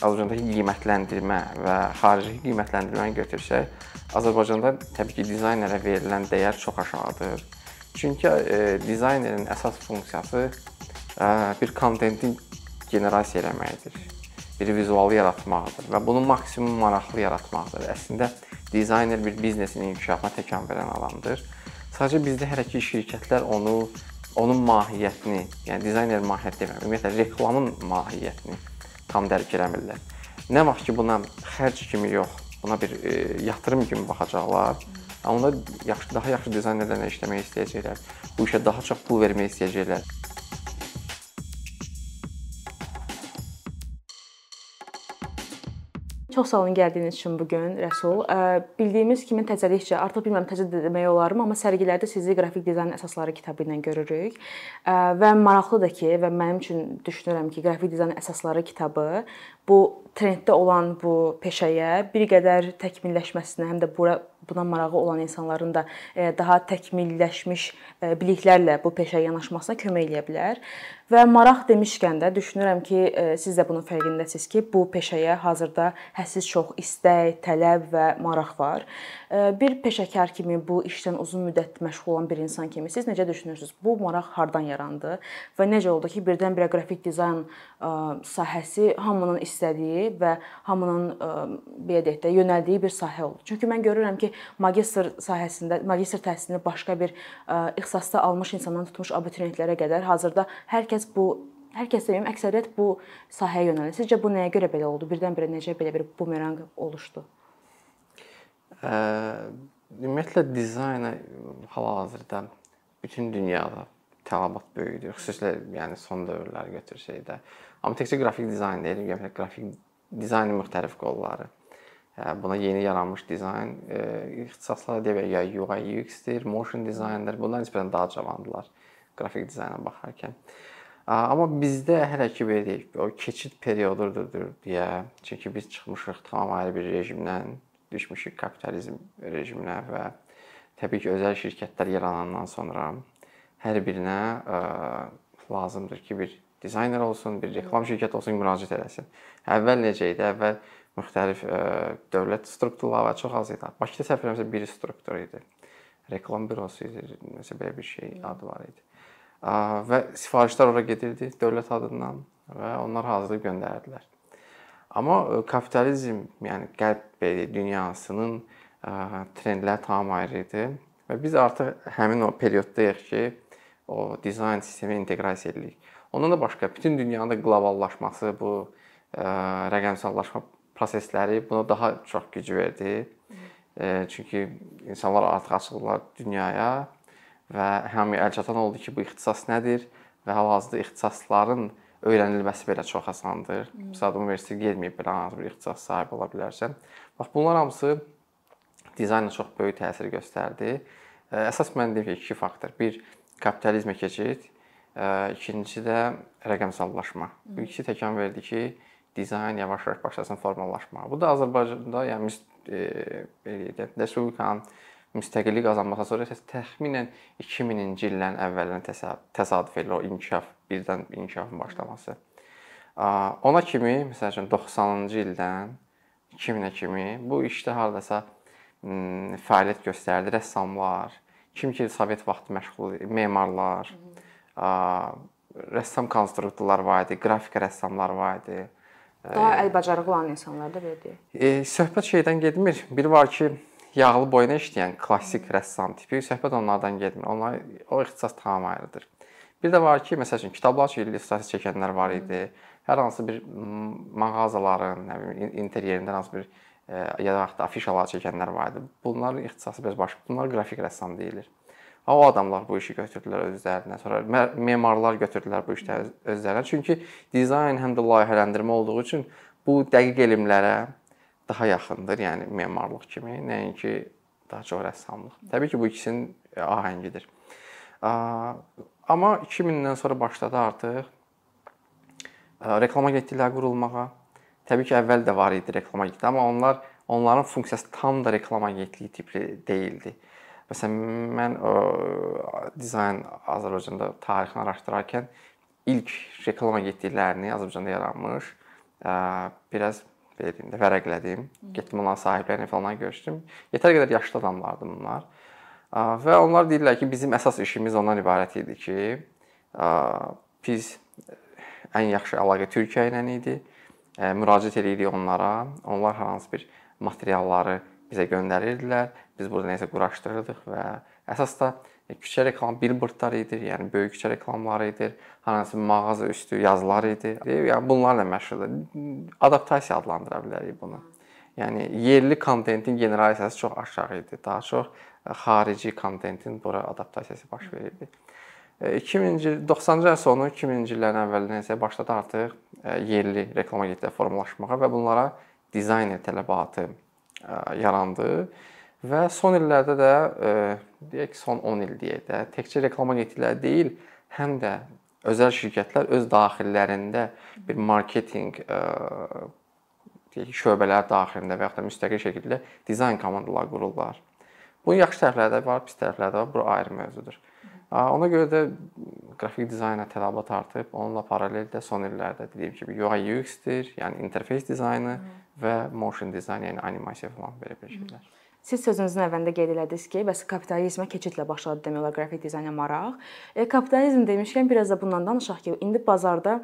Azərbaycandakı qiymətləndirmə və xarici qiymətləndirməni götürsək, Azərbaycanda təbii ki, dizaynerə verilən dəyər çox aşağıdır. Çünki e, dizaynerin əsas funksiyası e, bir kontentin generasiya eləməkdir. Bir vizualı yaratmaqdır və bunu maksimum maraqlı yaratmaqdır. Əslində dizayner bir biznesin inkişafına təkan verən adamdır. Sadəcə bizdə hələ ki şirkətlər onu onun mahiyyətini, yəni dizayner mahiyyət demirəm, ümumiyyətlə reklamın mahiyyətini tam dərk eləmirlər. Nə vaxt ki buna xərc kimi yox, buna bir e, yatırım kimi baxacaqlar, onda yaxşı daha yaxşı dizaynerlərlə işləmək istəyəcəklər. Bu işə daha çox pul vermək istəyəcəklər. Çox sağ olun gəldiyiniz üçün bu gün Rəsul. Bildiyimiz kimi təzəlikcə, artıq bilmirəm təzə demək olarmı, amma sərgilərdə sizi qrafik dizayn əsasları kitabı ilə görürük. Və maraqlıdır ki, və mənim üçün düşünürəm ki, qrafik dizayn əsasları kitabı bu trenddə olan bu peşəyə bir qədər təkmilləşməsinə, həm də bura buna marağı olan insanların da daha təkmilləşmiş biliklərlə bu peşəyə yanaşmasına kömək eləyə bilər. Və maraq demişkən də düşünürəm ki, siz də bunun fərqindəsiniz ki, bu peşəyə hazırda hədsiz çox istək, tələb və maraq var. Bir peşəkar kimi bu işdən uzun müddət məşğul olan bir insan kimi siz necə düşünürsüz? Bu maraq hardan yarandı və necə oldu ki, birdən-birə qrafik dizayn sahəsi hamının istədiyi və hamının belə deyək də yönəldiyi bir sahə oldu. Çünki mən görürəm ki, magistr sahəsində, magistr təhsilini başqa bir ixtisasda almış insandan tutmuş abituriyentlərə qədər hazırda hər kəs bu hər kəs deməyim, əksəriyyət bu sahəyə yönəlir. Sizcə bu nəyə görə belə oldu? Birdən-birə necə belə bir bumeranq oluşdu? Ümumiyyətlə dizayna hal-hazırda bütün dünyada tələbat böyükdür. Xüsusilə yəni son dövrləri götürsək də. Amma təkcə qrafik dizayn deyil, ümumiyyətlə qrafik dizaynın müxtəlif qolları. Buna yeni yaranmış dizayn ixtisasları deyək ya UI UX-dir, motion dizayndır. Bunlar nisbətən daha cavandılar qrafik dizayna baxarkən. Amma bizdə hələ ki belə deyək, o keçid periodudur deyə, çünki biz çıxmışıq tamam ayrı bir rejimdən, düşmüşük kapitalizm rejiminə və təbii ki, özəl şirkətlər yaranandan sonra hər birinə ə, lazımdır ki, bir dizayner olsun, bir reklam şirkəti olsun, müraciət eləsin. Əvvəl necə idi? Əvvəl müxtəlif ə, dövlət strukturları çox az idi. Bakıda səhv eləmirəmsə bir struktur idi. Reklam bürosu idi, nəsə belə bir şey adı var idi. Ə, və sifarişlər ora gedirdi dövlət adından və onlar hazırlayıb göndərirdilər. Amma e, kapitalizm, yəni qərb belə dünyasının e, trendləri tam ayrı idi və biz artıq həmin o perioddayıq ki, o dizayn sistemi inteqrasiya edirik. Ondan da başqa bütün dünyanın qloballaşması, bu ə, rəqəmsallaşma prosesləri buna daha çox güc verdi. E, çünki insanlar artıq açıldılar dünyaya və hamıya əl çatan oldu ki, bu ixtisas nədir və hal-hazırda ixtisasların öyrənilməsi belə çox asandır. Məsələn, universitetə getməyib belə hansı bir ixtisas sahibi ola bilərsən. Bax bunlar hamısı dizayna çox böyük təsir göstərdi. Əsas mən deyim ki, iki faktor. Bir kapitalizmə keçid, ikincisi də rəqəmsallaşma. Bu ikisi təkan verdi ki, dizayn yavaş-yavaş başlasın formalaşmağa. Bu da Azərbaycanda, yəni e, belə deyək, respublikanın müstəqillik qazanmasına sonra təxminən 2000-ci illərin əvvəlinə təsadüf edir o inkişaf, birdən inkişafın başlaması. Ona kimi, məsəl üçün 90-cı ildən 2000-ə kimi bu işdə hardasa fəaliyyət göstərdi rəssamlar, kim ki Sovet vaxtı məşğul memarlar, rəssam konstruktorlar var idi, qrafik rəssamlar var idi. Daha əl bacarıqlı olan insanlar da belə deyək. E, söhbət şeydən getmir. Biri var ki, yağlı boyuna işləyən klassik rəssam tipi söhbət onlardan getmir. Onlar o ixtisas tamam ayrıdır. Bir də var ki, məsəl üçün kitablar üçün illüstrasiya çəkənlər var idi. Hər hansı bir mağazaların, nə bilim, interyerindən hansı bir e, ya da afişalar çəkənlər var idi. Bunların ixtisası biraz başqa. Bunlar qrafik rəssam deyilir. O adamlar bu işi götürdülər özlərinə. Sonra memarlar götürdülər bu işləri özlərinə. Çünki dizayn həm də layihələndirmə olduğu üçün bu dəqiq elmlərə daha yaxındır, yəni memarlıq kimi, nəinki daha çox rəssamlıq. Təbii ki, bu ikisinin e, ahəngidir. Amma 2000-dən sonra başladı artıq e, reklama agentlikləri qurulmağa. Təbii ki, əvvəl də var idi reklama agentlikləri, amma onlar onların funksiyası tam da reklama agentliyi tipli deyildi. Məsələn, mən o dizayn Azərbaycanda tarixini araşdırarkən ilk reklama agentliklərini Azərbaycanda yaranmış biraz belə deyim də vərəqlədim. Getdim onların sahiblərinə falan görüşdüm. Yetər qədər yaşlı adamlardı bunlar. Və onlar deyirlər ki, bizim əsas işimiz ondan ibarət idi ki, biz ən yaxşı əlaqə Türkiyə ilə idi. Müraciət edirik onlara. Onlar hər hansı bir materialları bizə göndərirdilər. Biz burada nəsə quraşdırırdıq və əsas da küçə reklam billboardlar idi, yəni böyük küçə reklamları idi, hansı mağaza üstü yazılar idi. Yəni bunlarla məşğuldur. Adaptasiya adlandıra bilərik bunu. Yəni yerli kontentin generasiyası çox aşağı idi. Daha çox xarici kontentin bura adaptasiyası baş verirdi. 2000-ci 90-cı əsr sonu 2000-ci illərin əvvəlinə isə başladı artıq yerli reklam agentlikləri formalaşmağa və bunlara dizayner tələbatı yarandı və son illərdə də deyək ki, son 10 il deyək də təkcə reklam agentlikləri deyil, həm də özəl şirkətlər öz daxillərində bir marketinq deyək ki, şöbələr daxilində və ya da müstəqil şəkildə dizayn komandaları qururlar. Bunun yaxşı tərəfləri də var, pis tərəfləri də var. Bu ayrı mövzudur. Ona görə də qrafik dizayna tələbat artıb. Onunla paralel də son illərdə dediyim kimi UI UX-dir, yəni interfeys dizaynı və motion dizayn, yəni animasiya falan belə bir şeylər. Siz sözünüzün əvvəlində qeyd elədiniz ki, bəs kapitalizmə keçidlə başladı demək olar qrafik dizayna maraq. E, kapitalizm demişkən biraz da bundan danışaq ki, indi bazarda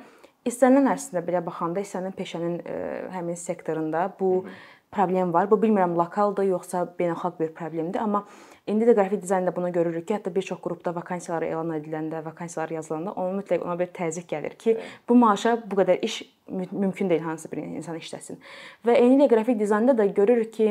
istənilən əslində belə baxanda istənilən peşənin e, həmin sektorunda bu problem var. Bu bilmirəm lokaldır yoxsa beynəlxalq bir problemdir, amma indi də qrafik dizaynda bunu görürük ki, hətta bir çox qrupda vakansiyalar elan ediləndə, vakansiyalar yazılanda ona mütləq ona bir təzyiq gəlir ki, bu maaşa bu qədər iş mümkün deyil hansı bir insan işləsin. Və eyni də qrafik dizaynda da görürük ki,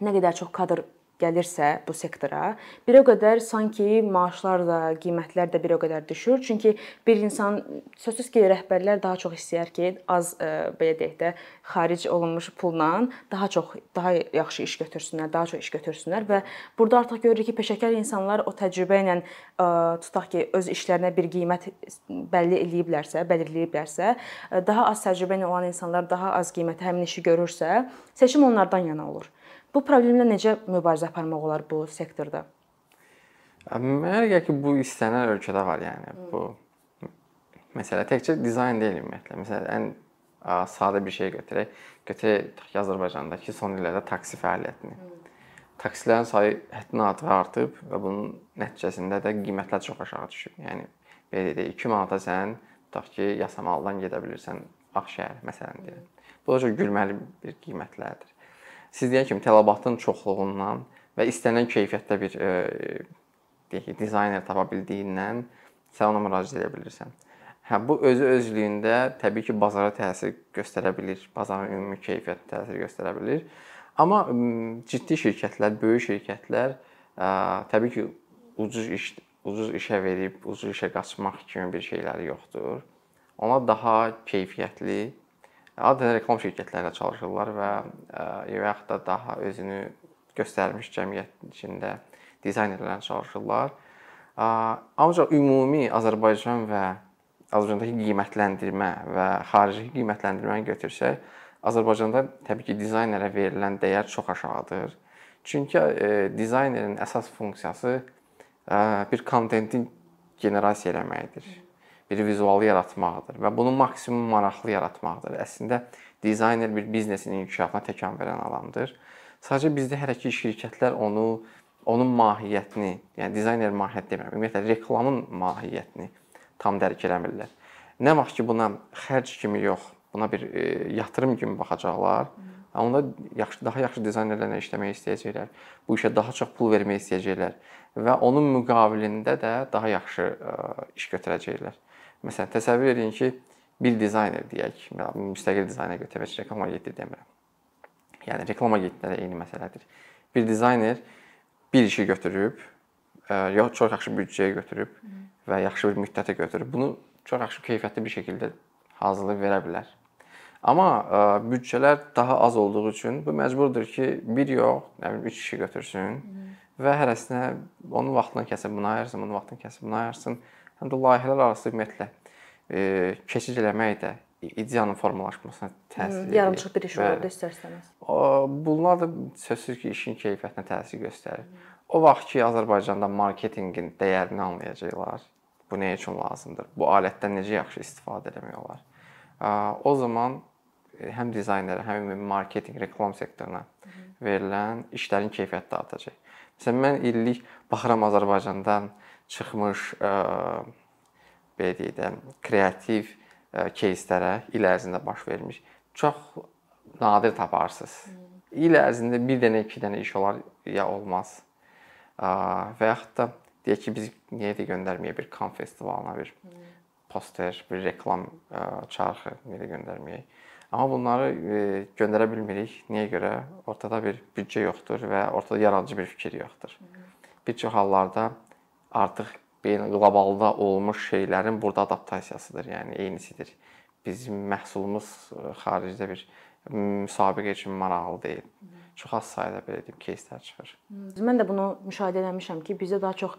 nə qədər çox kadr gəlirsə bu sektora, bir o qədər sanki maaşlar da, qiymətlər də bir o qədər düşür. Çünki bir insan sözsüz ki, rəhbərlər daha çox istəyər ki, az e, belə deyək də, xaric olunmuş pulla daha çox daha yaxşı iş götürsünlər, daha çox iş götürsünlər və burada artıq görürük ki, peşəkar insanlar o təcrübə ilə e, tutaq ki, öz işlərinə bir qiymət bəlli eləyiblərsə, belirləyiblərsə, e, daha az təcrübə ilə olan insanlar daha az qiymətə həmin işi görürsə, seçim onlardan yana olur. Bu problemlə necə mübarizə aparmaq olar bu sektorda? Mənə gəlir ki, bu istənilən ölkədə var, yəni bu məsələ təkcə dizayn deyil ümumiyyətlə. Məsələn, ən sadə bir şey götürək. Götürək Azərbaycandakı son illərdə taksi fəaliyyətini. Taksilərin sayı həddindən artıq artıb və bunun nəticəsində də qiymətlər çox aşağı düşüb. Yəni belə deyək, 2 manata sən tutaq ki, Yasamaldan gedə bilirsən Ağşəhər məsələn deyək. Bu da çox gülməli bir qiymətlərdir siz deyən kimi tələbatın çoxluğundan və istənilən keyfiyyətdə bir e, deyək ki, dizayner tapa bildiyindən sən ona müraciət edə bilirsən. Hə bu özü özlüyündə təbii ki, bazara təsir göstərə bilər, bazarın ümumi keyfiyyətinə təsir göstərə bilər. Amma ciddi şirkətlər, böyük şirkətlər ə, təbii ki, ucuz iş ucuz işə verib, ucuz işə qaçmaq kimi bir şeyləri yoxdur. Ona daha keyfiyyətli adətən reklam şirkətlərində çalışırlar və və yaxud da daha özünü göstərmiş cəmiyyət içində dizaynerlərlə çalışırlar. Ancaq ümumi Azərbaycan və Azərbaycandakı qiymətləndirmə və xarici qiymətləndirməni götürsək, Azərbaycanda təbii ki, dizaynerə verilən dəyər çox aşağıdır. Çünki e, dizaynerin əsas funksiyası e, bir kontentin generasiya eləməkdir bir vizualı yaratmaqdır və bunu maksimum maraqlı yaratmaqdır. Əslində dizayner bir biznesin inkişafına təkan verən adamdır. Sadəcə bizdə hələ ki şirkətlər onu onun mahiyyətini, yəni dizayner mahiyyət demirəm, ümumiyyətlə reklamın mahiyyətini tam dərk eləmirlər. Nə vaxt ki buna xərc kimi yox, buna bir e, yatırım kimi baxacaqlar, onda yaxşı daha yaxşı dizaynerlərlə işləmək istəyəcəklər. Bu işə daha çox pul vermək istəyəcəklər və onun müqabilində də daha yaxşı ə, e, iş götürəcəklər. Məsələn, təsəvvür edin ki, bir dizayner deyək, müstəqil dizayner götürək, reklam agentliyi demirəm. Yəni reklam agentliyi də eyni məsələdir. Bir dizayner bir işi götürüb, yox çox yaxşı büdcəyə götürüb və yaxşı bir müddətə götürüb, bunu çox yaxşı keyfiyyətli bir şəkildə hazırlayıb verə bilər. Amma ə, büdcələr daha az olduğu üçün bu məcburdur ki, bir yox, nə bilim 3 kişi götürsün Hı. və hərəsinə onun vaxtını kəsib buna ayırsın, onun vaxtını kəsib buna ayırsın həm də layihələr arası ümumiyyətlə e, keçid eləmək də ideyanın formalaşmasına təsir edir. Yarımçıq bir iş olur istərsəniz. Bunlar da sözsüz ki, işin keyfiyyətinə təsir göstərir. O vaxt ki, Azərbaycanda marketinqin dəyərini anlayacaqlar. Bu nə üçün lazımdır? Bu alətdən necə yaxşı istifadə etmək olar? O zaman həm dizaynerə, həm marketinq, reklam sektoruna verilən işlərin keyfiyyəti də artacaq. Məsələn, mən illik baxıram Azərbaycandan çıxmış ə, belə deyək də, kreativ кейslərə il ərzində baş vermiş. Çox nadir taparsınız. İl ərzində bir dənə, iki dənə iş olar ya olmaz. Və yaxud da deyək ki, biz niyə də göndərməyə bir kan festivalına bir poster, bir reklam çarxı niyə də göndərməyək? Amma bunları göndərə bilmirik. Niyə görə? Ortada bir büdcə yoxdur və ortada yaradıcı bir fikir yoxdur. Bir çox hallarda artıq beyin qlobalda olmuş şeylərin burada adaptasiyasıdır, yəni eynisidir. Bizim məhsulumuz xaricdə bir müsabiqə üçün maraqlı deyil. Çox az sayda belə deyim кейslər çıxır. Mən də bunu müşahidə etmişəm ki, bizdə daha çox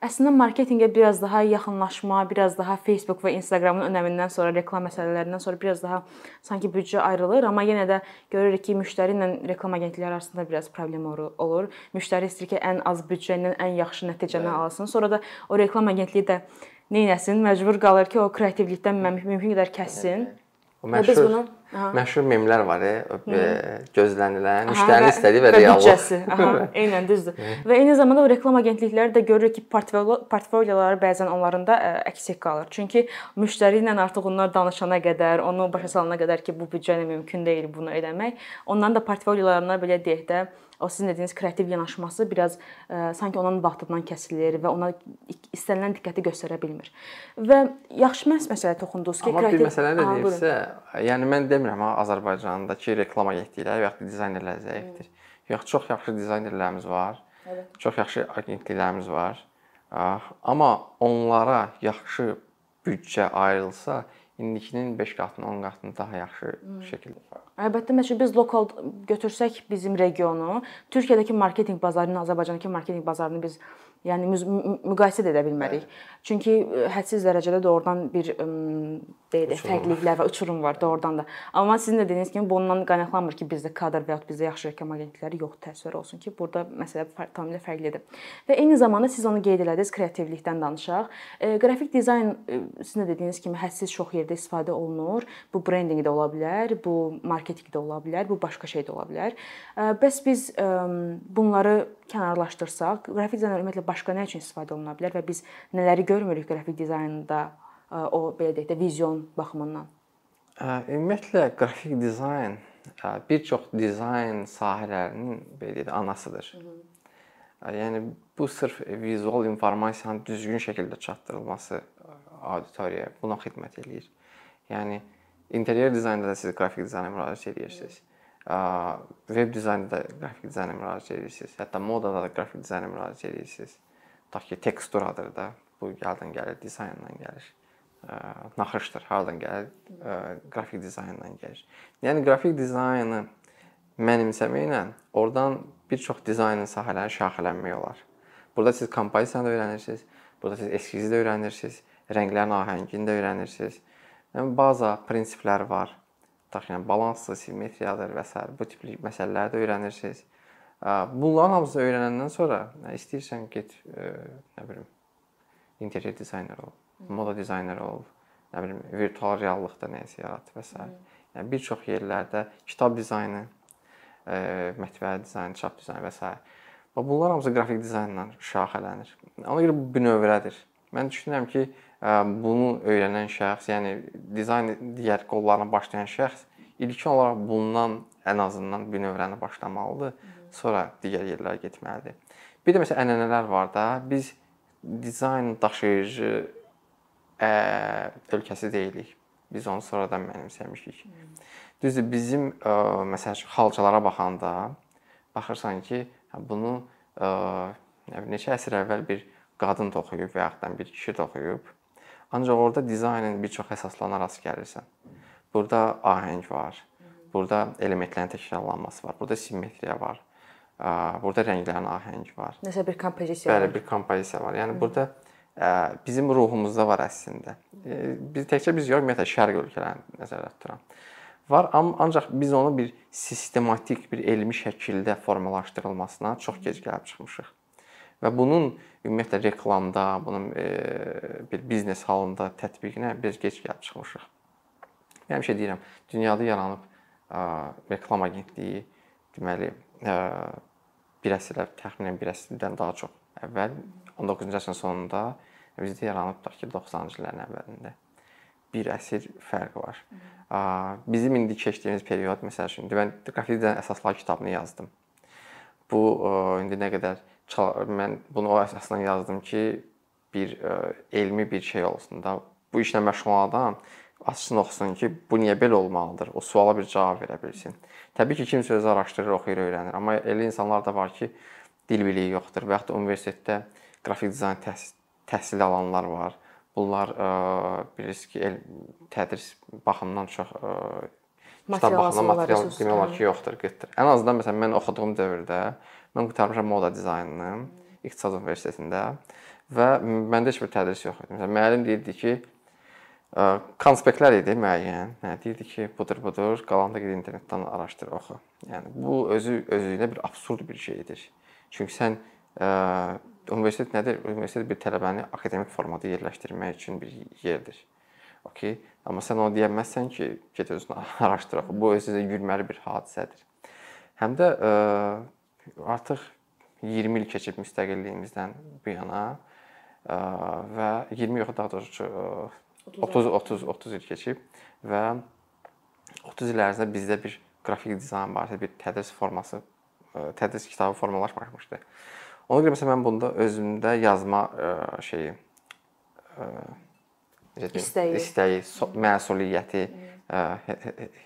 Əslində marketinqə biraz daha yaxınlaşma, biraz daha Facebook və Instagramın önəmindən sonra, reklam məsələlərindən sonra biraz daha sanki büdcə ayrılır, amma yenə də görürük ki, müştəri ilə reklam agentlikləri arasında biraz problem olur. Müştəri istəyir ki, ən az büdcə ilə ən yaxşı nəticəni alsın. Sonra da o reklam agentliyi də neynəsin? Məcbur qalır ki, o kreativlikdən mümkün qədər kəssin. O məşhur, biz bunu aha. məşhur memlər var, e, gözlənilən, müştərinin istədiyi və reallıq. Büdcəsi. Aha, eynən düzdür. və eyni zamanda o reklam agentlikləri də görürük ki, portfolyo portfolyoları bəzən onların da əksik qalır. Çünki müştəri ilə artıq onlar danışana qədər, onu başa salana qədər ki, bu büdcə ilə mümkün deyil bunu eləmək, onların da portfolyolarına belə deyək də o sizin dediyiniz kreativ yanaşması biraz ə, sanki onun vaxtından kəsilir və ona istənilən diqqəti göstərə bilmir. Və yaxşı məsələyə toxundunuz ki, Amma kreativ bir məsələ nə deyirsə, yəni mən demirəm ha Azərbaycandakı reklam agentlikləri və ya dizaynerlər zəifdir. Yox, çox yaxşı dizaynerlərimiz var. Evet. Çox yaxşı agentliklərimiz var. Amma onlara yaxşı büdcə ayrılsa, indikinin 5 qatını, 10 qatını daha yaxşı hmm. şəkildə fəaliyyət. Əlbəttə, məsələn biz lokal götürsək bizim regionu, Türkiyədəki marketinq bazarını, Azərbaycandakı marketinq bazarını biz yəni müqayisə edə bilmərik. Bəli. Çünki e, hədsiz dərəcədə doğrudan bir deyək də fərqliliklər və uçurum var doğrudan da. Amma sizin də dediyiniz kimi bundan qaynaqlanmır ki, bizdə kadr və ya bizdə yaxşı reklam agentlikləri yox təsvir olsun ki, burada məsələ tamamilə fərqlidir. Və eyni zamanda siz onu qeyd elədiniz, kreativlikdən danışaq. E, qrafik dizayn e, sizin də dediyiniz kimi hədsiz çox yerdə istifadə olunur. Bu brendinq də ola bilər, bu marketinq də ola bilər, bu başqa şey də ola bilər. E, bəs biz e, bunları kənarlaşdırsaq, qrafik dizayn ümumiyyətlə başqa nə üçün istifadə oluna bilər və biz nələri görmürük qrafik dizaynda o belə deyək də vizyon baxımından? Ümumiyyətlə qrafik dizayn bir çox dizayn sahələrinin belə deyək də anasıdır. Hı -hı. Yəni bu sırf vizual informasiyanın düzgün şəkildə çatdırılması auditoriyaya buna xidmət eləyir. Yəni interyer dizaynda da siz qrafik dizayna müraciət edirsiniz. Web dizaynda da qrafik dizayna müraciət edirsiniz. Hətta modada da qrafik dizayna müraciət edirsiniz. Tutaq ki, teksturadır da. Bu gəldən gəlir, dizayndan gəlir. Naxışdır, hardan gəlir? Qrafik dizayndan gəlir. Yəni qrafik dizaynı mənimsəməklə oradan bir çox dizayn sahələri şaxələnmək olar. Burada siz kompozisiyanı öyrənirsiniz, burada siz eskizi də öyrənirsiniz, rənglərin ahəngini də öyrənirsiniz. Yəni baza prinsipləri var. Ki, yəni balansdır, simmetriyadır və s. bu tipli məsələləri də öyrənirsiniz. Bunların hamısını öyrənəndən sonra istəyirsən get nə bilim interyer dizayner ol, moda dizayneri ol, nə bilim virtual reallıqda nəsə yarat və s. Yəni bir çox yerlərdə kitab dizaynı, mətbəə dizaynı, çap dizaynı və s. Və bunlar hamısı qrafik dizaynla şaxələnir. Ona görə bu bünövrədir. Mən düşünürəm ki, bunu öyrənən şəxs, yəni dizayn digər qollarına başlayan şəxs ilkin olaraq bundan ən azından bünövrəni başlamalıdır sonra digər yerlərə getməlidir. Bir də məsələn ənənələr var da. Biz dizayn daşıyıcı ə, ölkəsi deyilik. Biz onu sonradan mənimsəmişik. Düzdür, bizim ə, məsələn xalçalara baxanda baxırsan ki, bunu ə, neçə əsr əvvəl bir qadın toxuyub və yaxud da bir kişi toxuyub. Ancaq orada dizaynın bir çox əsaslarına rast gəlirsən. Burada ahəng var. Burada elementlərin təkrarlanması var. Burada simmetriya var. Burada rənglərin ahəngi var. Nəsə bir kompozisiya Bəli, var. bir kompozisiya var. Yəni Hı. burada bizim ruhumuzda var əslində. Biz təkcə biz yox, ümumiyyətlə şərq ölkələrini nəzərdə tuturam. Var, ancaq biz onu bir sistematik, bir elmi şəkildə formalaşdırılmasına çox gec gəlib çıxmışıq. Və bunun ümumiyyətlə reklamda, bunun bir biznes halında tətbiqinə biz gec gəlib çıxmışıq. Həmişə deyirəm, dünyada yaranıb reklam agentliyi deməli bir əsrə təxminən bir əsrdən daha çox əvvəl 19-cu əsrin sonunda bizdə yaranıbdır ki, 90-cı illərin əvvəlində bir əsr fərq var. Bizim indi keçdiyimiz period məsəl üçün mən qrafik dizayn əsasları kitabını yazdım. Bu indi nə qədər mən bunu o əsasdan yazdım ki, bir elmi bir şey olsun da. Bu işlə məşğul olan adam açsın oxusun ki, bu niyə belə olmalıdır? O suala bir cavab verə bilsin. Təbii ki, kimsə özü araşdırır, oxuyur, öyrənir, amma elə insanlar da var ki, dil biliyi yoxdur və da universitetdə qrafik dizayn təhsil təhsil alanlar var. Bunlar ə, bilirsiniz ki, el, tədris baxımından çox ə, kitab baxımından material demək olar ki, yoxdur, qıtdır. Ən azından məsələn mən oxuduğum dövrdə mən qurtarmışam moda dizaynını İqtisad Universitetində və məndə heç bir tədris yox idi. Məsələn, müəllim deyirdi ki, konspektlər idi müəyyən. Hə, deyirdi ki, budur, budur, qalanı da internetdən araşdır, oxu. Yəni bu özü özündə bir absurd bir şeydir. Çünki sən ə, universitet nədir? Universitet bir tələbəni akademik formada yerləşdirmək üçün bir yerdir. Okay? Amma sən onu deyə bilməzsən ki, get özünü araşdır. Bu özü gülməli bir hadisədir. Həm də ə, artıq 20 il keçib müstəqilliyimizdən bu yana ə, və 20 yox daha doğrusu 30 30 30 il keçib və 30 il ərzində bizdə bir qrafik dizayn barədə bir tədris forması, e, tədris kitabı formalaşmamışdı. Ona görə məsələn mən bunda özümdə yazma e, şeyi e, istəyi, istəyi məsuliyyəti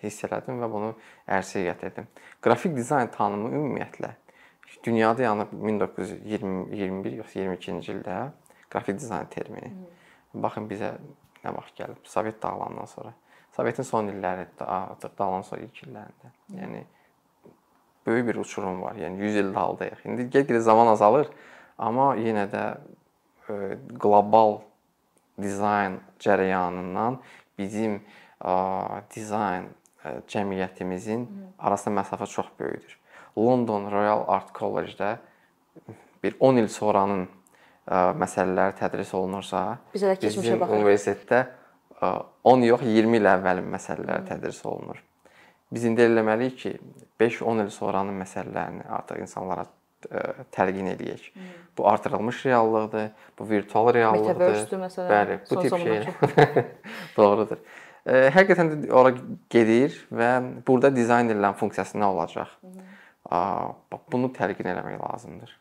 hiss elədim və bunu ərsəyə gətirdim. Qrafik dizayn tanımı ümumiyyətlə dünyada yəni 1920 21 yoxsa 22-ci ildə qrafik dizayn termini. Baxın bizə nə vaxt gəlib? Sovet dağılandan sonra. Sovetin son illərində, artıq dağılandan sonra ilk illərində. Yəni böyük bir uçurum var. Yəni 100 il daldayıq. İndi get-gedə zaman azalır, amma yenə də ə, e, qlobal dizayn cərəyanından bizim ə, dizayn ə, e, cəmiyyətimizin arasında məsafə çox böyükdür. London Royal Art College-də bir 10 il sonranın məsələlər tədris olunursa, bizə də keçmişə baxırıq. Universitetdə 10 yox, 20 il əvvəlin məsələləri tədris olunur. Biz indi eləməliyik ki, 5-10 il sonranın məsələlərini artıq insanlara təlqin eləyək. Hmm. Bu artırılmış reallıqdır, bu virtual reallıqdır. Metaverse-dür məsələn. Bəli, bu tip şeylər. Doğrudur. Həqiqətən də ora gedir və burada dizayn edilən funksiyası nə olacaq? Hmm. Bunu təlqin eləmək lazımdır.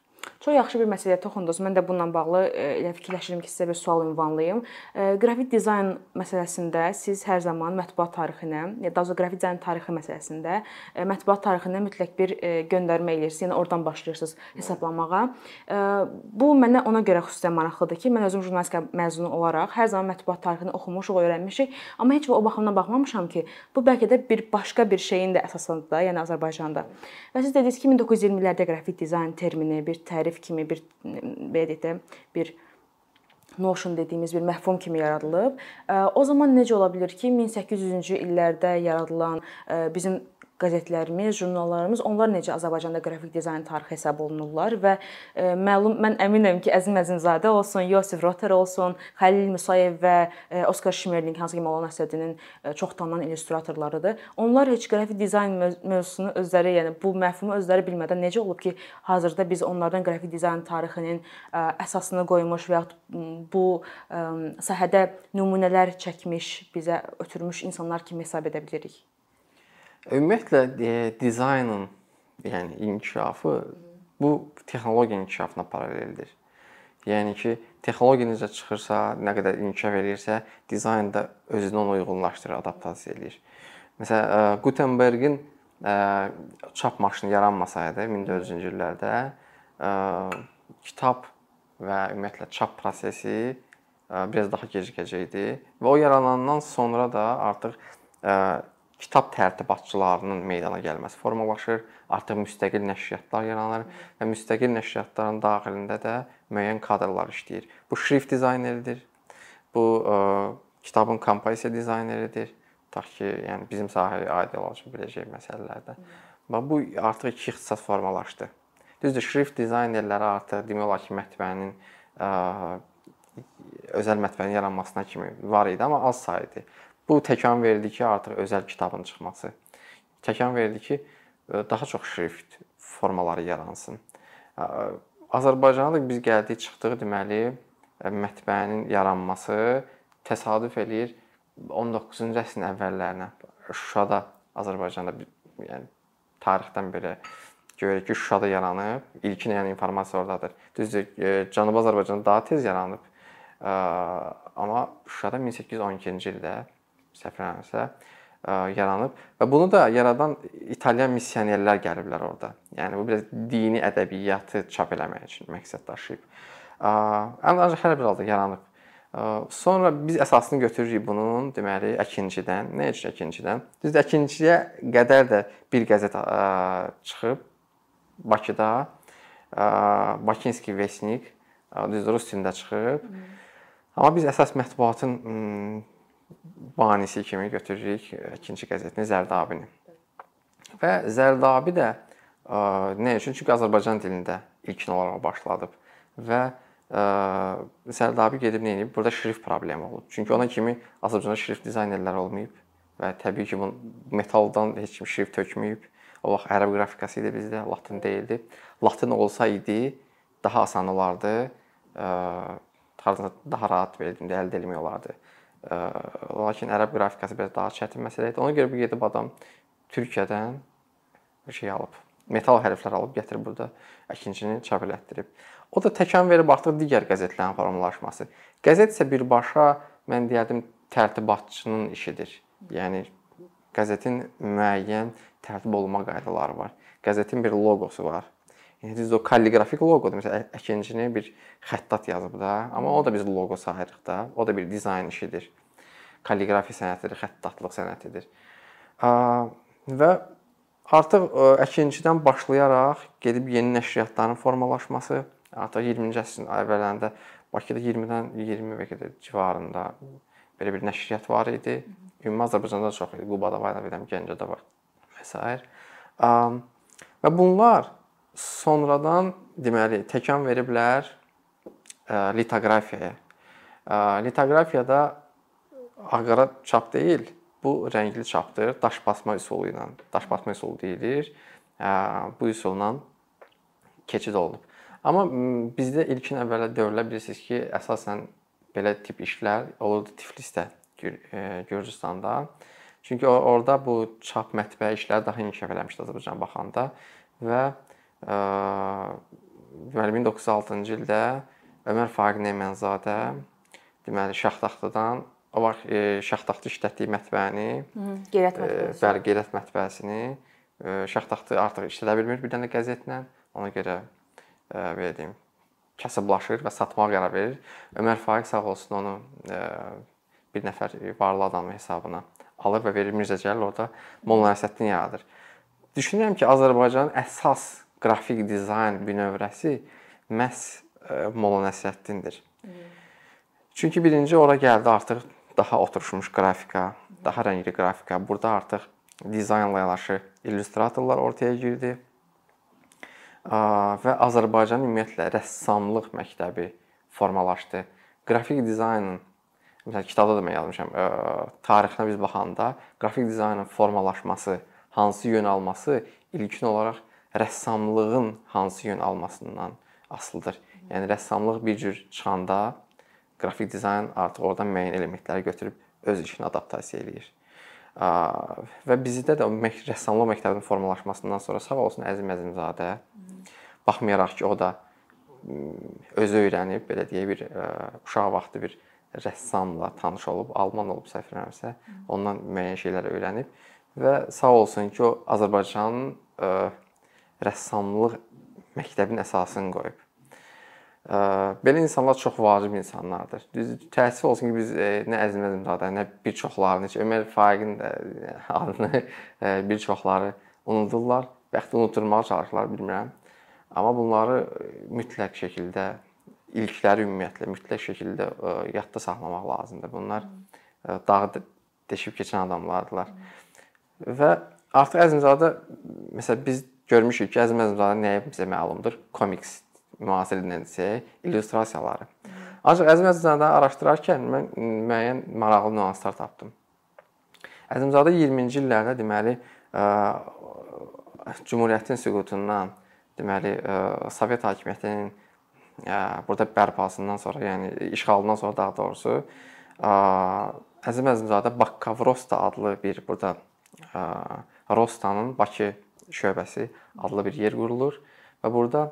Çox yaxşı bir məsələyə toxundunuz. Mən də bununla bağlı e, elə fikirləşirəm ki, sizə bir sual ünvanlayım. E, qrafik dizayn məsələsində siz hər zaman mətbuat tarixinə, ya da qrafik dizayn tarixi məsələsində e, mətbuat tarixinə mütləq bir göndərmə eləyirsiniz. Yəni oradan başlayırsınız hesablamağa. Bu mənə ona görə xüsusən maraqlıdır ki, mən özüm jurnalistika məzunu olaraq hər zaman mətbuat tarixini oxumuşuq, öyrənmişik, amma heç o baxımdan baxmamışam ki, bu bəlkə də bir başqa bir şeyin də əsasındadır, yəni Azərbaycanda. Və siz dediniz ki, 1920-lərdə qrafik dizayn termini bir tərif kimi bir belə deyək də bir Notion dediyimiz bir məhfum kimi yaradılıb. O zaman necə ola bilər ki, 1800-cü illərdə yaradılan bizim qəzetlərimiz, jurnallarımız, onlar necə Azərbaycanda qrafik dizayn tarixi hesab olunurlar və e, məlum mən əminəm ki, Əzim Əzimzadə olsun, Yosif Roter olsun, Xəlil Musayev və e, Oskar Şmerling hansı ki Molla Nəsrəddinin e, çox tanınan illüstratorlarıdır. Onlar heç qrafik dizayn mövzusunu özləri, yəni bu məfhumu özləri bilmədən necə olub ki, hazırda biz onlardan qrafik dizayn tarixinin əsasını qoymuş və ya bu sahədə nümunələr çəkmiş, bizə ötürmüş insanlar kimi hesab edə bilərik. Ümumiyyətlə e, dizaynın, yəni inkişafı bu texnologiya inkişafına paraleldir. Yəni ki, texnologiya necə çıxırsa, nə qədər inkişaf eləyirsə, dizayn da özünə onu uyğunlaşdırır, adaptasiya eləyir. Məsələn, e, Gutenbergin e, çap maşını yaranmasaydı 1400-cü illərdə kitab və ümumiyyətlə çap prosesi biraz daha gecikəcəkdi və o yaranandan sonra da artıq kitab tərtibatçılarının meydana gəlməsi formalaşır. Artıq müstəqil nəşriyyatlar yaranır və müstəqil nəşriyyatların daxilində də müəyyən kadrlar işləyir. Bu şrift dizayneridir. Bu ə, e, kitabın kompozisiya dizayneridir. Tutaq ki, yəni bizim sahəyə aid olacaq biləcək məsələlərdə. Bax bu artıq iki ixtisas formalaşdı. Düzdür, şrift dizaynerləri artıq demək olar ki, mətbəənin ə, e, özəl mətbəənin yaranmasına kimi var idi, amma az saydı. Bu təkan verdi ki, artıq özəl kitabın çıxması. təkan verdi ki, daha çox şrift formaları yaransın. Azərbaycana da biz gəldik, çıxdıq deməli, mətbəənin yaranması təsadüf eləyir 19-cu əsrin əvvəllərinə Şuşada Azərbaycanda yəni tarixdən belə görürük ki, Şuşada yaranıb. İlkin yəni informasiya ordadır. Düzdür, Cənubi Azərbaycanda daha tez yaranıb. Amma Şuşada 1812-ci ildə səhv eləmirəmsə yaranıb və bunu da yaradan İtalyan missionerlər gəliblər orada. Yəni bu biraz dini ədəbiyyatı çap eləmək üçün məqsəd daşıyıb. Ancaq hər bir halda yaranıb. Sonra biz əsasını götürürük bunun, deməli, əkinçidən. Nə üçün əkinçidən? Düzdür, əkinçiyə qədər də bir qəzet çıxıb Bakıda. Bakinski Vesnik, düzdür, rus dilində çıxıb. Amma biz əsas mətbuatın banisi kimi götürürük əkinçi qəzetini Zərdabini. Və Zərdabi də nə üçün? Çünki Azərbaycan dilində ilkin olaraq başladıb və Sərdabi gedib nə edib? Burada şrift problemi olub. Çünki ona kimi Azərbaycanda şrift dizaynerləri olmayıb və təbii ki, bu metaldan heç kim şrift tökməyib. O vaxt ərəb qrafikası idi bizdə, latın deyildi. Latın olsaydı daha asan olardı. Harda daha rahat belə əldə etmək olardı. Lakin ərəb qrafikası biraz daha çətin məsələ idi. Ona görə bu gedib adam Türkiyədən şey alıb. Metal hərflər alıb gətirib burada əkincini çap elətdirib. O da təkan verib artıq digər qəzetlərin formalaşması. Qəzet isə birbaşa mən deyərdim tərtibatçının işidir. Yəni qəzetin müəyyən tərtib olunma qaydaları var. Qəzetin bir loqosu var. Yəni düz o kalliqrafik loqodur. Məsələn, əkincini bir xəttat yazıb da, amma o da biz loqo sayırıq da. O da bir dizayn işidir. Kalliqrafi sənətidir, xəttatlıq sənətidir. Və artıq əkincidən başlayaraq gedib yeni nəşriyyatların formalaşması, Artıq 20-ci əsrin əvvəllərində Bakıda 20-dən 20 və qədər civarında belə bir nəşriyyat var idi. Ümumi Azərbaycanda da çox idi. Qubada var, bilirəm, Gəncədə var və s. Və bunlar sonradan deməli təkan veriblər litoqrafiyaya. Litoqrafiyada ağara çap deyil, bu rəngli çapdır. Daş basma üsulu ilə, daş basma üsulu deyilir. Bu üsulla keçid olunub. Amma bizdə ilkin əvvəllər dövrlər bilirsiniz ki, əsasən belə tip işlər olurdu Tiflisdə, Gürcüstanda. Çünki orada bu çap mətbəə işləri daha inkişaf eləmişdi Azərbaycana baxanda və deməli 1906-cı ildə Ömər Faiq Nemanzadə deməli Şaxtaxtadan o vaxt Şaxtaxtı işlətdiyi mətbəəni, Qeyrət mətbəəsi. Bəli, Qeyrət mətbəəsini Şaxtaxtı artıq işlədə bilmir bir dənə qəzetlə. Ona görə belə deyim, kasıblaşır və satmağa qərar verir. Ömər Faiq sağ olsun onu bir nəfər varlı adamın hesabına alır və verir Mirzə Cəlil orada Nəsrəddin yaradır. Düşünürəm ki, Azərbaycanın əsas qrafik dizayn bünövrəsi məhz Molla Nəsrəddindir. Çünki birinci ora gəldi artıq daha oturmuş qrafika, daha rəngli qrafika. Burada artıq dizaynla yanaşı illüstratorlar ortaya girdi və Azərbaycan ümumiyyətlə rəssamlıq məktəbi formalaşdı. Qrafik dizaynın məsələn kitabda da mən yazmışam, tarixinə biz baxanda qrafik dizaynın formalaşması, hansı yön alması ilkin olaraq rəssamlığın hansı yön almasından asılıdır. Yəni rəssamlıq bir cür çıxanda qrafik dizayn artıq oradan müəyyən elementləri götürüb öz işinə adaptasiya eləyir. Və bizdə də rəssamlıq məktəbinin formalaşmasından sonra sağ olsun Əzim Əzimzadə baxmayaraq ki, o da özü öyrənib, belə deyək, bir uşaq vaxtı bir rəssamla tanış olub, alman olub səhv eləmirəmsə, ondan müəyyən şeylər öyrənib və sağ olsun ki, o Azərbaycanın rəssamlıq məktəbinin əsasını qoyub. Belə insanlar çox vacib insanlardır. Düz təəssüf olsun ki, biz nə Əzim Əzimzadə, nə bir çoxlarını, heç Ömər Faiqin də adını bir çoxları unudurlar. Bəxti unutturmağa çalışırlar, bilmirəm. Amma bunları mütləq şəkildə ilkləri ümumiyyətlə mütləq şəkildə yadda saxlamaq lazımdır. Bunlar dağı deşib keçən adamlardılar. Və artıq Əzimzadə məsələn biz görmüşük ki, Əzim Əzimzadə nəyə bizə məlumdur? Komiks müasir dildə illüstrasiyaları. Ancaq Əzim Əzimzadə araşdırarkən mən müəyyən maraqlı nüanslar tapdım. Əzimzadə 20-ci illərdə deməli Cümhuriyyətin süqutundan deməli Sovet hakimiyyətinin burada bərpasından sonra, yəni işğalından sonra daha doğrusu Əzim Əzimzadə Bakkavrosta adlı bir burada Rostanın Bakı şöbəsi adlı bir yer qurulur və burada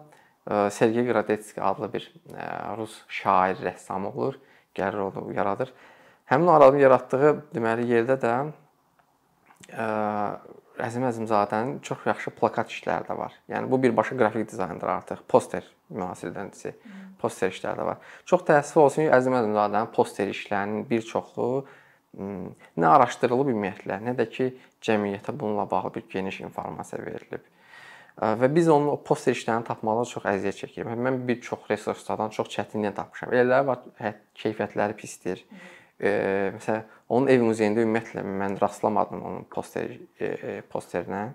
Sergey Gradetski adlı bir rus şair, rəssam olur, gəlir onu yaradır. Həmin o adamın yaratdığı deməli yerdə də Əzim Əzimzadənin çox yaxşı plakat işləri də var. Yəni bu birbaşa qrafik dizayndır artıq. Poster mühasirəçisi, poster işləri də var. Çox təəssüf olsun ki, Əzim Əzimzadənin poster işlərinin bir çoxu nə araşdırılıb ümumiyyətlə, nə də ki, cəmiyyətə bununla bağlı bir geniş informasiya verilib. Və biz onun o poster işlərini tapmaqda çox əziyyət çəkirik. Mən bir çox resurslardan çox çətinliklə tapmışam. Elələri var, hə, keyfiyyətləri pisdir. E, məsələn, onun ev muzeyində ümumiyyətlə mən rastlamadım onun poster e, posterinə.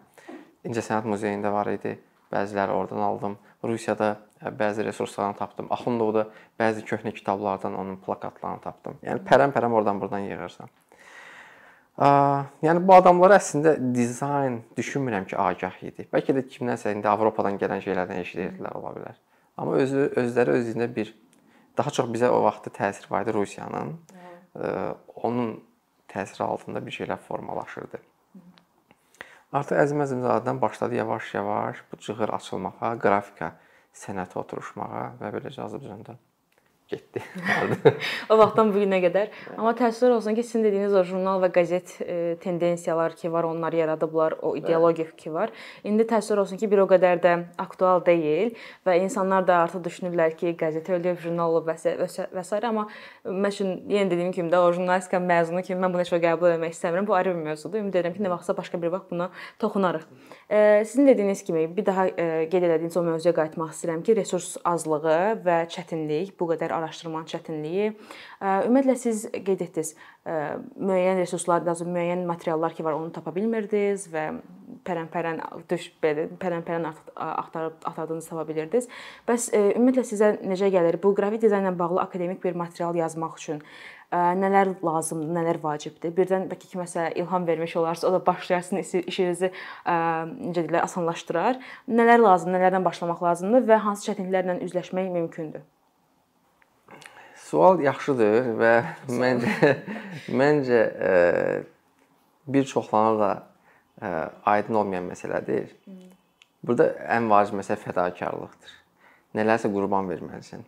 İncəsənət muzeyində var idi. Bəziləri oradan aldım. Rusiyada bəzi resurslardan tapdım. Axundovda bəzi köhnə kitablardan onun plakatlarını tapdım. Yəni pərəm-pərəm oradan buradan yığırsan. Yəni bu adamlar əslində dizayn düşünmürəm ki, agah idi. Bəlkə də kimdənsə indi Avropadan gələn şeylərdən eşidirdilər ola bilər. Amma özü özləri özündə bir daha çox bizə o vaxtda təsir var idi Rusiyanın. Onun təsiri altında bir şeylər formalaşırdı. Artıq Əzim Əzimzadədən başladı yavaş-yavaş bu cığır açılmağa, qrafika sənəti oturuşmağa və beləcə Azərbaycanda getdi. o vaxtdan bu günə qədər. Amma təəssüflər olsun ki, sizin dediyiniz o jurnal və qəzet e, tendensiyalar ki var, onlar yaradıblar, o ideologiya ki var. İndi təəssüflər olsun ki, bir o qədər də aktual deyil və insanlar da artıq düşünürlər ki, qəzet ölüb, jurnal olub və s. amma mən üçün yenə dediyim kimi də o jurnalistika məzunu kimi mən bunu heç vaxt qəbul etmək istəmirəm. Bu ayrı bir mövzudur. Ümid edirəm ki, nə vaxtsa başqa bir vaxt buna toxunarıq. E, sizin dediyiniz kimi bir daha e, qeyd etdiyiniz o mövzuya qayıtmaq istəyirəm ki, resurs azlığı və çətinlik bu qədər araşdırmanın çətinliyi. Ümumiyyətlə siz qeyd etdiniz, müəyyən resurslar, daha müəyyən materiallar ki var, onu tapa bilmirdiniz və pərən-pərən düş belə pərən-pərən axtarıb axtardığınızı tapa bilirdiniz. Bəs ümumiyyətlə sizə necə gəlir bu qrafik dizaynla bağlı akademik bir material yazmaq üçün nələr lazımdır, nələr vacibdir? Birdən bəlkə kiməsə ilham vermiş olarsa, o da başlayarsın işinizi necə deyirlər, asanlaşdırar. Nələr lazımdır, nələrdən başlamaq lazımdır və hansı çətinliklərlə üzləşmək mümkündür? Sual yaxşıdır və məncə məncə bir çoxlarına da aydın olmayan məsələdir. Burada ən vacib məsələ fədakarlıqdır. Nələrsə qurban verməlisən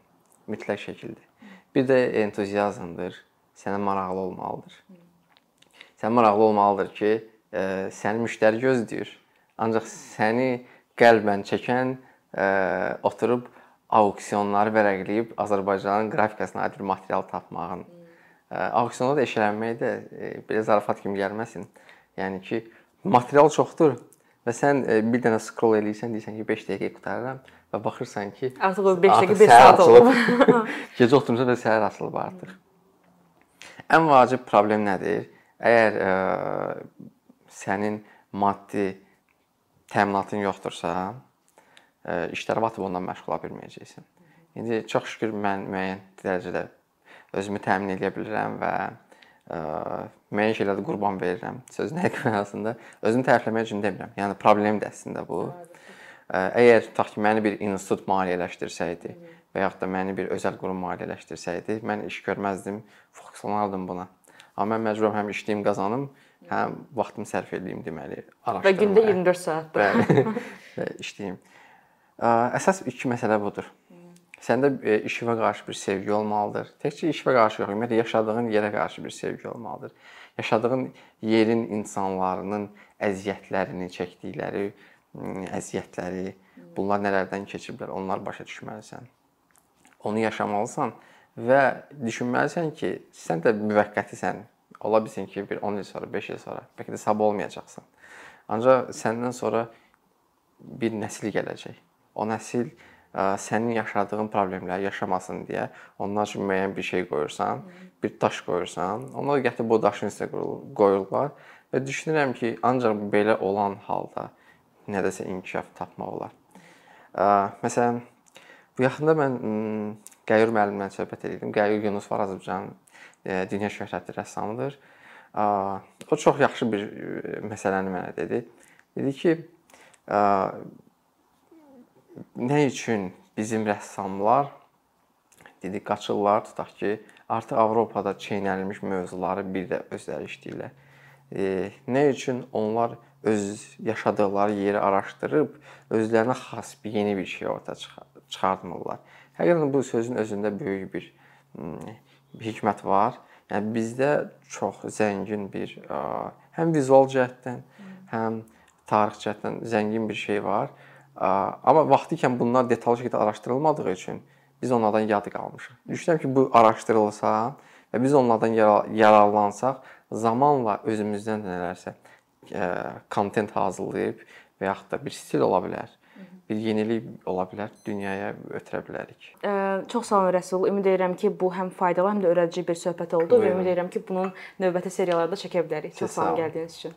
mütləq şəkildə. Bir də entuziazmdır. Sənə maraqlı olmalıdır. Sən maraqlı olmalıdır ki, ə, səni müştəri gözləyir. Ancaq səni qəlbən çəkən ə, oturub auksionları vərəqləyib Azərbaycanın qrafikasına aid bir material tapmağın auksionda da eşələnmək də e, belə zarafat kimi gəlməsin. Yəni ki, material çoxdur və sən e, bir dənə scroll eləyirsən, deyirsən ki, 5 dəqiqə qutaranam və baxırsan ki, artıq o 5 dəqiqə 1 saat olub. Gecə oturmusan və səhər açılıb artıq. Ən vacib problem nədir? Əgər ə, e, sənin maddi təminatın yoxdursa, işlərə batıb ondan məşğul ola bilməyəcəksən. İndi çox şükür mən müəyyən dərəcədə özümü təmin edə bilirəm və ə, müəyyən şeylərdə qurban verirəm. Sözün həqiqi mənasında özümü tərifləmək üçün demirəm. Yəni problemdir əslində bu. Ə, əgər tutaq ki, məni bir institut maliyyələşdirsəydi və yaxud da məni bir özəl qurum maliyyələşdirsəydi, mən iş görməzdim, fokuslanardım buna. Amma mən məcburam həm işləyim, qazanım, həm vaxtımı sərf edeyim deməli, araşdırma. Və gündə 24 saatdır. Və işləyim. Əsas iki məsələ budur. Səndə e, işə qarşı bir sevgi olmalıdır. Təkcə işə qarşı yox, ümumiyyətlə yaşadığın yerə qarşı bir sevgi olmalıdır. Yaşadığın yerin insanlarının əziyyətlərini, çəkdikləri əziyyətləri, bunlar nələrdən keçiblər, onlar başa düşməlisən. Onu yaşamalısan və düşünməlisən ki, sən də müvəqqətisən. Ola bilsin ki, bir 10 il sonra, 5 il sonra, bəlkə də sabah olmayacaqsan. Ancaq səndən sonra bir nəsil gələcək o nəsil sənin yaşadığın problemləri yaşamasın deyə onlar üçün müəyyən bir şey qoyursan, bir daş qoyursan, onlar gətirib bu daşın üstə qoyurlar və düşünürəm ki, ancaq belə olan halda nədəsə inkişaf tapmaq olar. Məsələn, bu yaxında mən Qəyyur müəllimlə söhbət edirdim. Qəyyur Yunus var Azərbaycanın dünya şöhrətli rəssamıdır. O çox yaxşı bir məsələni mənə dedi. Dedi ki, nə üçün bizim rəssamlar dedi qaçırlar, tutaq ki, artıq Avropada çeynənilmiş mövzuları bir də özləri işləyirlər. E, nə üçün onlar öz yaşadıkları yeri araşdırıb özlərinə xas bir yeni bir şey ortaya çıxartmırlar. Həqiqətən bu sözün özündə böyük bir, bir hikmət var. Yəni bizdə çox zəngin bir həm vizual cəhətdən, həm tarix cəhətdən zəngin bir şey var. Amma vaxtı ikən bunlar detallı şəkildə araşdırılmadığı üçün biz onlardan yad qalmışıq. Düşünürəm ki, bu araşdırılsa və biz onlardan yararlansaq, zamanla özümüzdən də nələrsə kontent hazırlayıb və yaxud da bir stil ola bilər bir yenilik ola bilər, dünyaya ötürə bilərik. Ə, çox sağ olun Rəsul. Ümid edirəm ki, bu həm faydalı, həm də öyrədici bir söhbət oldu Buyurun. və ümid edirəm ki, bunun növbəti seriallarda çəkə bilərik. Çox sağ olun gəldiyiniz üçün.